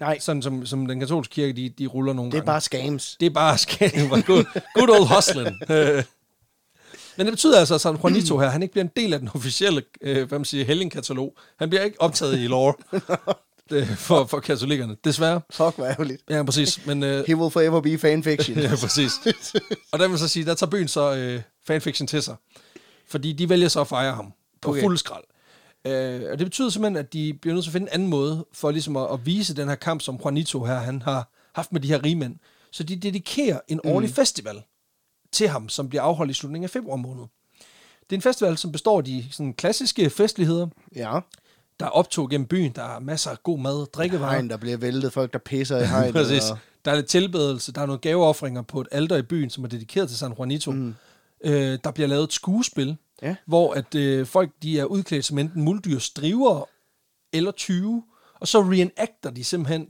Nej, Sådan som, som den katolske kirke, de, de ruller nogle det er gange. bare scams. Det er bare skænding. good, good old hustling. Men det betyder altså, at San Juanito her, han ikke bliver en del af den officielle, øh, hvad man siger, helgenkatalog. Han bliver ikke optaget i lore øh, for, for katolikkerne. Desværre. Fuck, hvor ærgerligt. Ja, præcis. Men, øh, He will forever be fanfiction. ja, præcis. Og der vil så sige, der tager byen så øh, fanfiction til sig. Fordi de vælger så at fejre ham på okay. fuld skrald. Øh, og det betyder simpelthen, at de bliver nødt til at finde en anden måde for ligesom at, at vise den her kamp, som Juanito her, han har haft med de her rigmænd. Så de dedikerer en årlig festival til ham, som bliver afholdt i slutningen af februar måned. Det er en festival, som består af de sådan, klassiske festligheder, ja. der er optog gennem byen, der er masser af god mad, drikkevarer. Hegn, der bliver væltet. Folk, der pisser i hegnet. Præcis. Og... Der er lidt tilbedelse, der er nogle gaveoffringer på et alter i byen, som er dedikeret til San Juanito. Mm. Øh, der bliver lavet et skuespil, Ja. hvor at øh, folk de er udklædt som enten muldyr striver eller 20, og så reenacter de simpelthen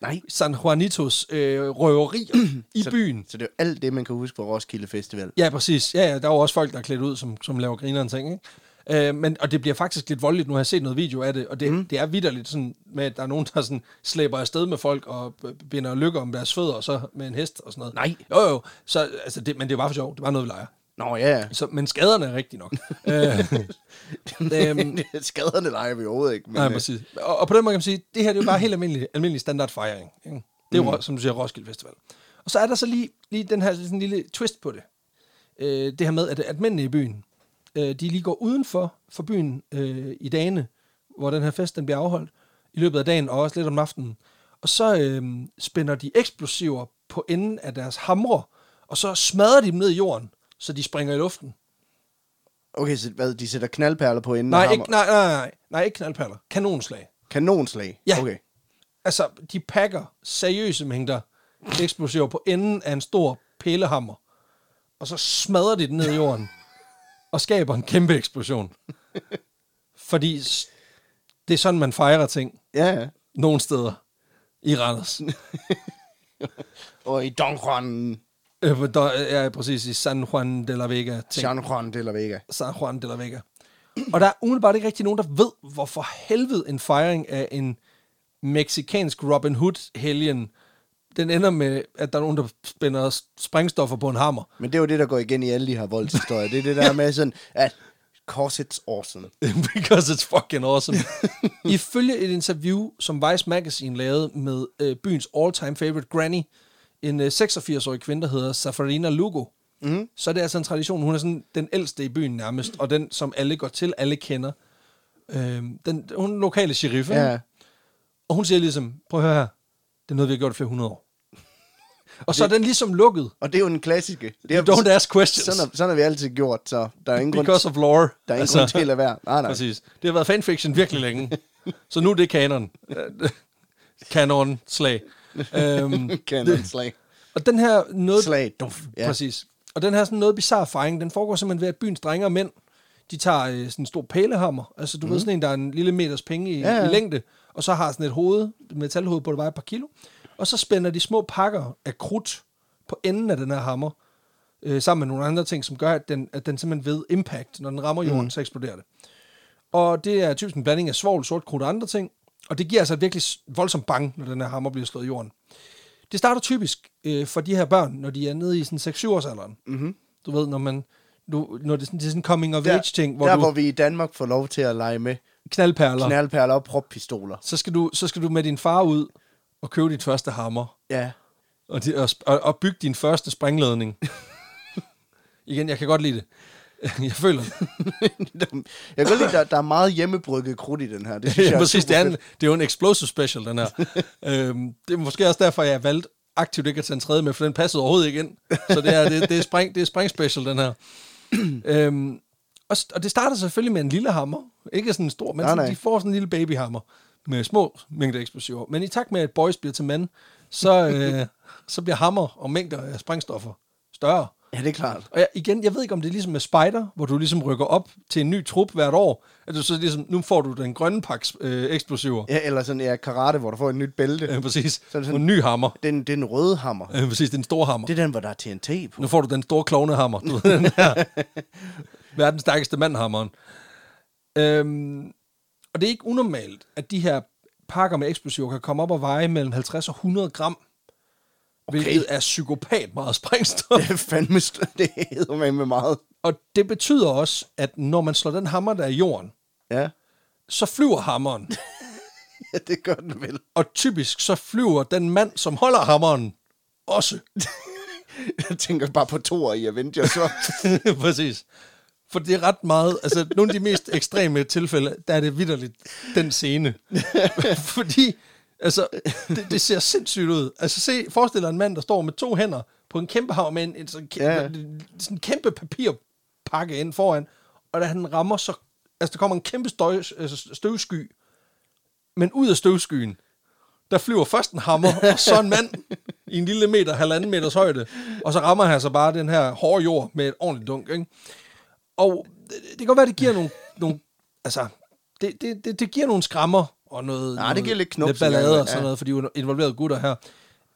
Nej. San Juanitos øh, røverier i Så- byen. Så det er jo alt det, man kan huske fra Roskilde Festival. Ja, præcis. Ja, ja, der er jo også folk, der er klædt ud, som, som laver grineren ting, ikke? Øh, men, og det bliver faktisk lidt voldeligt. Nu har jeg set noget video af det, og det, mm. det er vidderligt sådan, med, at der er nogen, der sådan slæber afsted med folk og binder lykker om deres fødder, og så med en hest og sådan noget. Nej. Jo, jo. Så, altså, det, men det er bare for sjov. Det var noget, vi leger. Nå ja, Så, men skaderne er rigtige nok. øh, øhm, skaderne leger vi overhovedet ikke. Men, nej, øh, præcis. Og, og, på den måde kan man sige, det her det er jo bare helt almindelig, almindelig standard fejring. Ikke? Det er jo, mm. som du siger, Roskilde Festival. Og så er der så lige, lige den her sådan lille twist på det. Øh, det her med, at, at mændene i byen, øh, de lige går udenfor for byen øh, i dagene, hvor den her fest den bliver afholdt, i løbet af dagen og også lidt om aftenen. Og så øh, spænder de eksplosiver på enden af deres hamre, og så smadrer de dem ned i jorden, så de springer i luften. Okay, så hvad, de sætter knaldperler på enden Nej, ikke, nej, nej, nej, nej, ikke knaldperler. Kanonslag. Kanonslag? Ja. Okay. Altså, de pakker seriøse mængder eksplosiver på enden af en stor pælehammer, og så smadrer de den ned i jorden, og skaber en kæmpe eksplosion. Fordi det er sådan, man fejrer ting Ja, ja. nogle steder i Randers. Og i Don Øh, der er præcis i San Juan de la Vega. Ting. San Juan de la Vega. San Juan de la Vega. Og der er umiddelbart ikke rigtig nogen, der ved, hvorfor helvede en fejring af en meksikansk Robin Hood-helgen, den ender med, at der er nogen, der spænder sprængstoffer på en hammer. Men det er jo det, der går igen i alle de her voldshistorier. Det er det der med sådan, at cause it's awesome. Because it's fucking awesome. Ifølge et interview, som Vice Magazine lavede med øh, byens all-time favorite granny, en øh, 86-årig kvinde, der hedder Safarina Lugo, mm. så er det altså en tradition. Hun er sådan den ældste i byen nærmest, og den, som alle går til, alle kender. Øh, den, hun er lokale sheriff, ikke? Ja. og hun siger ligesom, prøv at høre her, det er noget, vi har gjort i flere hundrede år. Og så er den ligesom lukket. Og det er jo en klassiske. Det er, Don't ask questions. sådan, har, sådan har vi altid gjort, så der er ingen grund, Because of lore. der er ingen altså, grund til at lade være. Nej, nej. Præcis. Det har været fanfiction virkelig længe. så nu er det kanon. kanon slag. Øhm, Canon slag. og den her noget... Slag. Duf. Ja. Præcis. Og den her sådan noget bizarre fejring, den foregår simpelthen ved, at byens drenge og mænd, de tager øh, sådan en stor pælehammer. Altså, du mm. ved sådan en, der er en lille meters penge i, ja. ja. i længde, og så har sådan et hoved, metalhoved på det vejer et par kilo. Og så spænder de små pakker af krudt på enden af den her hammer, øh, sammen med nogle andre ting, som gør, at den, at den simpelthen ved impact, når den rammer jorden, mm. så eksploderer det. Og det er typisk en blanding af svovl, sort krudt og andre ting, og det giver altså et virkelig voldsomt bang, når den her hammer bliver slået i jorden. Det starter typisk øh, for de her børn, når de er nede i sådan 6-7 års alderen. Mm-hmm. Du ved, når man du, når det, er sådan, det er sådan en coming of age ting, hvor der du hvor vi i Danmark får lov til at lege med knaldperler, knaldperler og proppistoler. så skal, du, så skal du med din far ud og købe dit første hammer, Ja. og, de, og, og bygge din første springledning. Igen, jeg kan godt lide det. Jeg føler jeg kan godt lide, der, der er meget hjemmebrygget krudt i den her. Det synes Ja, jeg præcis, det er, en, det er jo en explosive special, den her. øhm, det er måske også derfor, jeg valgte aktivt ikke at tage en tredje med, for den passede overhovedet ikke ind. Så det er, det, det er, spring, det er spring special, den her. øhm, og, og det starter selvfølgelig med en lille hammer. Ikke sådan en stor, men Nej, sådan, nej. de får sådan en lille babyhammer med små mængder eksplosiver. Men i takt med, at boys bliver til mænd, så, øh, så bliver hammer og mængder af sprængstoffer større. Ja, det er klart. Og jeg, igen, jeg ved ikke, om det er ligesom med Spider, hvor du ligesom rykker op til en ny trup hvert år. At du så ligesom, nu får du den grønne pakke øh, eksplosiver. Ja, eller sådan, ja, karate, hvor du får et nyt bælte. Ja, præcis. Så sådan- en ny hammer. Den, det den røde hammer. Ja, præcis, det er en stor hammer. Det er den, hvor der er TNT på. Nu får du den store klovnehammer. Du ved, den her. Verdens stærkeste mandhammeren. Øhm, og det er ikke unormalt, at de her pakker med eksplosiver kan komme op og veje mellem 50 og 100 gram. Okay. Hvilket er psykopat meget sprængstof. Det er fandme, det hedder med med meget. Og det betyder også, at når man slår den hammer der i jorden, Ja. så flyver hammeren. ja, det gør den vel. Og typisk så flyver den mand, som holder hammeren, også. Jeg tænker bare på Thor i Avengers. Præcis. For det er ret meget, altså nogle af de mest ekstreme tilfælde, der er det vidderligt den scene. Fordi, altså, det, det ser sindssygt ud. Altså se, forestil dig en mand, der står med to hænder på en kæmpe hav med en, en sådan, kæmpe, Ja. sådan kæmpe papirpakke ind foran, og da han rammer, så altså, der kommer en kæmpe støj, altså, støvsky, men ud af støvskyen, der flyver først en hammer, og så en mand i en lille meter, halvanden meters højde, og så rammer han så bare den her hårde jord med et ordentligt dunk, ikke? Og det, det kan godt være, det giver nogle, nogle altså, det, det, det, det giver nogle skrammer og noget, Nej, det giver lidt knups lidt ballade og sådan ja. noget, for de er jo involverede gutter her.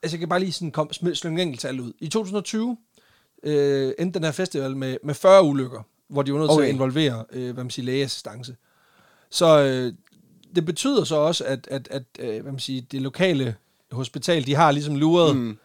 Altså, jeg kan bare lige sådan kom, slynge en enkelt tal ud. I 2020 øh, endte den her festival med, med 40 ulykker, hvor de var nødt okay. til at involvere, øh, hvad man siger, lægeassistance. Så øh, det betyder så også, at, at, at øh, hvad man siger, det lokale hospital, de har ligesom luret, mm.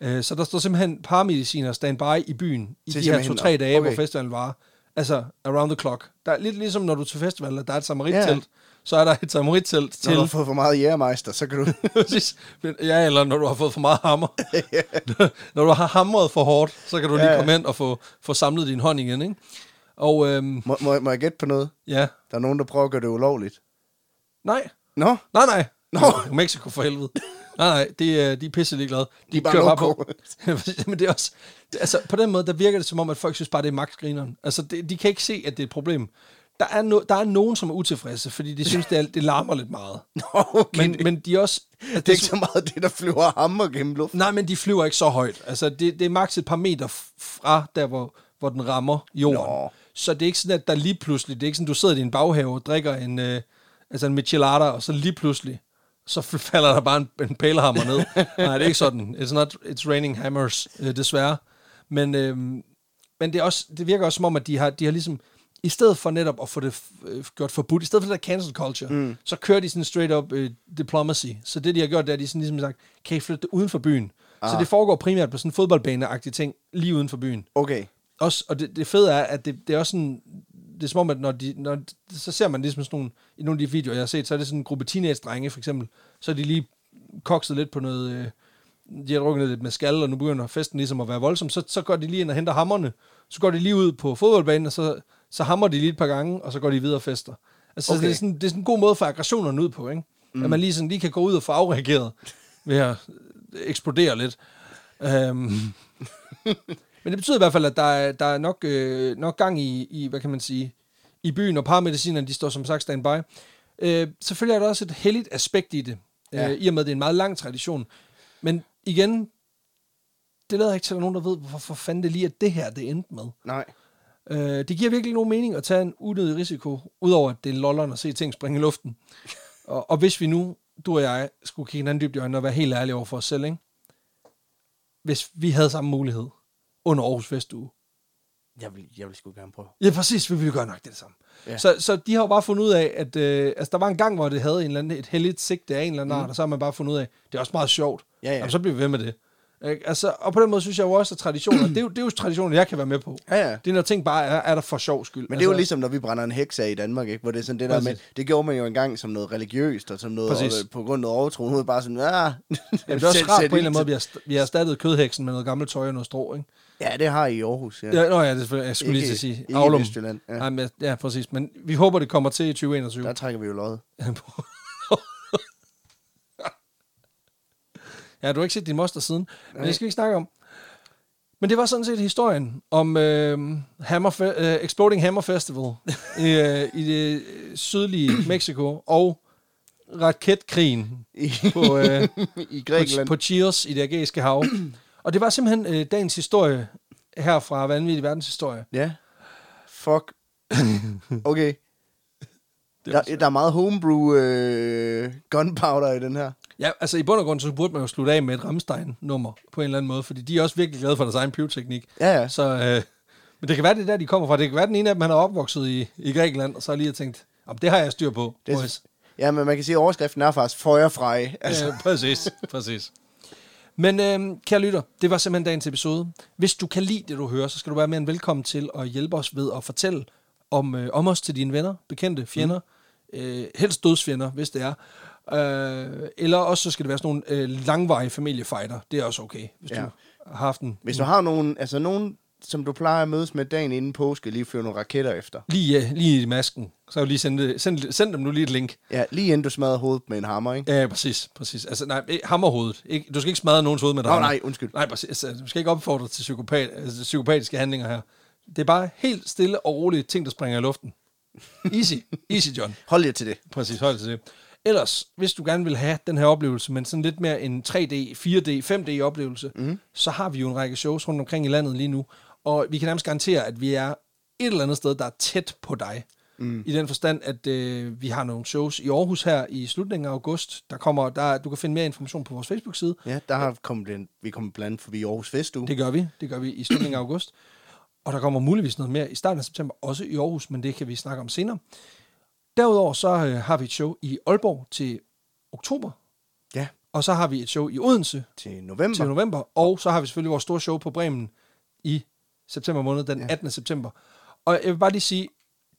øh, så der står simpelthen paramediciner standby i byen i de her to-tre dage, okay. hvor festivalen var. Altså, around the clock. Der er lidt ligesom, når du er til festival, og der er et samarittelt, Ja. Så er der et samarittelt Når til... du har fået for meget jægermeister, så kan du... Ja, eller når du har fået for meget hammer. når du har hamret for hårdt, så kan du lige Ja, ja. komme ind og få, få samlet din hånd igen, ikke? Og øhm, må, må, må jeg gætte på noget? ja, Der er nogen, der prøver at gøre det ulovligt. nej, Nå, nej, nej. Nå. Nå. Mexico for helvede. Nej, nej, de, er- de er pisse ligeglade. De, er bare kører loco. på. Men det er også... Det, altså, på den måde, der virker det som om, at folk synes bare, det er max-grineren. Altså, det, de kan ikke se, at det er et problem. Der er, no, der er nogen, som er utilfredse, fordi de synes, det, er, det larmer lidt meget. Nå okay. Men, Men, de er også... Altså, det er ikke så meget det, der flyver hammer gennem luften. Nej, men de flyver ikke så højt. Altså, det, det er maks et par meter fra der, hvor, hvor den rammer jorden. Nå. Så det er ikke sådan, at der lige pludselig, det er ikke sådan, du sidder i din baghave og drikker en, øh, altså en michelada, og så lige pludselig, så falder der bare en, en pælehammer ned. Nej, det er ikke sådan. It's not, it's raining hammers, øh, desværre. Men, øh, men det, er også, det virker også som om, at de har, de har ligesom, i stedet for netop at få det øh, gjort forbudt, i stedet for det der cancel culture, mm. så kører de sådan straight up øh, diplomacy. Så det, de har gjort, det er, at de sådan ligesom sagt, kan I flytte det uden for byen? Ah. Så det foregår primært på sådan en ting, lige uden for byen. Okay. Også, og det, det fede er, at det, det er også sådan, det er som om, at når de, når, så ser man ligesom sådan nogle, i nogle af de videoer, jeg har set, så er det sådan en gruppe teenage-drenge, for eksempel, så er de lige kokset lidt på noget, øh, de har drukket lidt med skal, og nu begynder festen ligesom at være voldsom, så, så går de lige ind og henter hammerne, så går de lige ud på fodboldbanen, og så, så hammer de lige et par gange, og så går de videre og fester. Altså, okay. Det, er sådan, det er sådan en god måde for aggressionerne ud på, ikke? Mm. At man lige, sådan, lige kan gå ud og få afreageret ved at eksplodere lidt. Um, men det betyder i hvert fald, at der er, der er nok, øh, nok gang i, i, hvad kan man sige, i byen, og paramedicinerne, de står som sagt standby. Øh, selvfølgelig er der også et heldigt aspekt i det, ja. Ja. øh, i og med, at det er en meget lang tradition. Men igen, det lader ikke til, at der er nogen, der ved, hvorfor fanden det lige er det her, det endte med. Nej. Øh, det giver virkelig nogen mening at tage en unødig risiko, udover at det er lolleren at se ting springe i luften. og, og hvis vi nu, du og jeg, skulle kigge hinanden dybt i øjnene og være helt ærlige over for os selv, ikke? hvis vi havde samme mulighed under Aarhus Festuge. Jeg vil, jeg vil sgu gerne prøve. Ja, præcis, vi ville gøre nok det, det samme. Ja. Ja. Så, så de har jo bare fundet ud af, at øh, altså, der var en gang, hvor det havde en eller anden, et heldigt sigte af en eller anden mm. art, og så har man bare fundet ud af, det er også meget sjovt. Ja, ja. Jamen, så bliver vi ved med det. Ikke? Altså, og på den måde synes jeg jo også, at traditioner, det, er jo, det er jo traditioner, jeg kan være med på. Ja, ja. Det er når ting bare er, er der for sjov skyld. Men det er jo ligesom, når vi brænder en heks af i Danmark, ikke? hvor det er sådan det der med, Præcis. det gjorde man jo engang som noget religiøst, og som noget, Præcis. og, på grund af noget overtro. Nu er bare sådan, ja. Ja, det er også rart på en eller anden måde, vi har, vi har erstattet kødheksen med noget gammelt tøj og noget strå, ikke? Ja, det har I i Aarhus, ja. Ja, nå ja, det jeg skulle lige til at sige. Ikke Aulum. i Vestjylland. Ja. Ja. men, ja, præcis. Men vi håber, det kommer til i 2021. Der trækker vi jo løjet. ja, du har ikke set din moster siden, men det skal vi ikke snakke om. Men det var sådan set historien om øh, Hammer øh, Exploding Hammer Festival i, øh, i det sydlige Mexico og raketkrigen på, øh, I på, Grækenland. på Chios i det ægæiske hav. Og det var simpelthen øh, dagens historie her fra Vanvittig Verdenshistorie. Ja. Fuck. Okay. Det Der, der er meget homebrew øh, gunpowder i den her. Ja, altså i bund og grund, så burde man jo slutte af med et Rammstein-nummer på en eller anden måde, fordi de er også virkelig glade for deres egen pyroteknik. Ja, ja. Så, øh, men det kan være, det er der, de kommer fra. Det kan være, den ene af dem, han er opvokset i, i Grækenland, og så har lige har tænkt, om det har jeg styr på. Det boys." Ja, men man kan sige, at overskriften er faktisk. Altså, Altså. Ja, præcis, præcis. Men øh, kære lytter, det var simpelthen dagens episode. Hvis du kan lide det, du hører, så skal du være mere end velkommen til at hjælpe os ved at fortælle om, øh, om os til dine venner, bekendte, fjender. Mm. Øh, helst dødsfjender, hvis det er. Øh, eller også så skal det være sådan nogle øh, langvarige familiefighter. Det er også okay, hvis Ja. du har haft en. Hvis du har nogen, altså nogen, som du plejer at mødes med dagen inden påske, lige fyre nogle raketter efter. Lige, ja, lige i masken. Så lige sende, send, send dem nu lige et link. Ja, lige inden du smadrer hovedet med en hammer, ikke? Ja, præcis, præcis. Altså, nej, hammerhovedet. Ikke, du skal ikke smadre nogens hoved med Nå, hammer. nej, undskyld. Nej, præcis. Altså, du skal ikke opfordre til psykopat, altså, psykopatiske handlinger her. Det er bare helt stille og roligt ting, der springer i luften. Easy. Easy, John. Hold jer til det. Præcis, hold til det. Ellers, hvis du gerne vil have den her oplevelse, men sådan lidt mere en 3D, 4D, 5D oplevelse, mm. så har vi jo en række shows rundt omkring i landet lige nu. Og vi kan nærmest garantere, at vi er et eller andet sted, der er tæt på dig. Mm. I den forstand, at øh, vi har nogle shows i Aarhus her i slutningen af august. Der kommer, der, du kan finde mere information på vores Facebook-side. Ja, der har kommet en, vi kommer blandt andet forbi Aarhus Festuge. Det gør vi. Det gør vi i slutningen af august. Og der kommer muligvis noget mere i starten af september, også i Aarhus, men det kan vi snakke om senere. Derudover så øh, har vi et show i Aalborg til oktober, Ja, og så har vi et show i Odense til november. til november, og så har vi selvfølgelig vores store show på Bremen i september måned, den 18. september. Og jeg vil bare lige sige,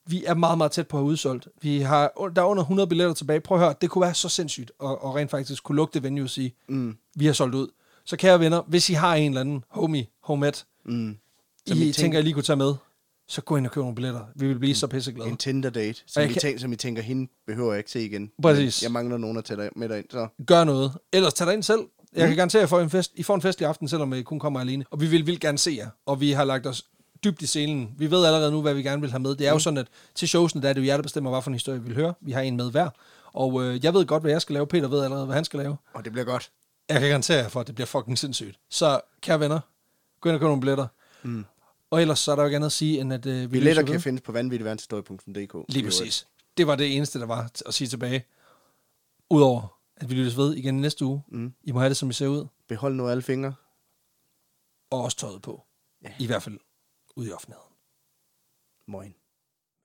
vi er meget, meget tæt på at have udsolgt. Vi har, der er under 100 billetter tilbage. Prøv at høre, det kunne være så sindssygt, at, at rent faktisk kunne lugte venue og sige, Mm, vi har solgt ud. Så kære venner, hvis I har en eller anden homie, homette, mm. I Som I tænker, tænker- I lige kunne tage med, så gå ind og køb nogle billetter. Vi vil blive så pisseglade. En Tinder date, som, I kan- tænker, som I tænker, hende behøver jeg ikke se igen. Præcis. Men Jeg mangler nogen at tage dig med dig ind, så... Gør noget. Ellers tag dig ind selv. Jeg kan garantere, at I får en, fest, I får en fest i aften, selvom I kun kommer alene. Og vi vil vildt gerne se jer. Og vi har lagt os dybt i scenen. Vi ved allerede nu, hvad vi gerne vil have med. Det er jo sådan, at til showsene, der er det jo jer, der bestemmer, hvad for en historie vi vil høre. Vi har en med hver. Og øh, jeg ved godt, hvad jeg skal lave. Peter ved allerede, hvad han skal lave. Og det bliver godt. Jeg kan garantere jer for, at det bliver fucking sindssygt. Så, kære venner, gå ind og køb nogle billetter. Mm. Og ellers så er der jo ikke andet at sige, end at øh, vi Billetter kan findes på vanvittigverdenshistorie.dk. Lige præcis. Det var det eneste, der var at sige tilbage. Udover, at vi lyttes ved igen næste uge. Mm. I må have det, som I ser ud. Behold nu alle fingre. Og også tøjet på. Ja. I hvert fald ude i offentligheden. Moin.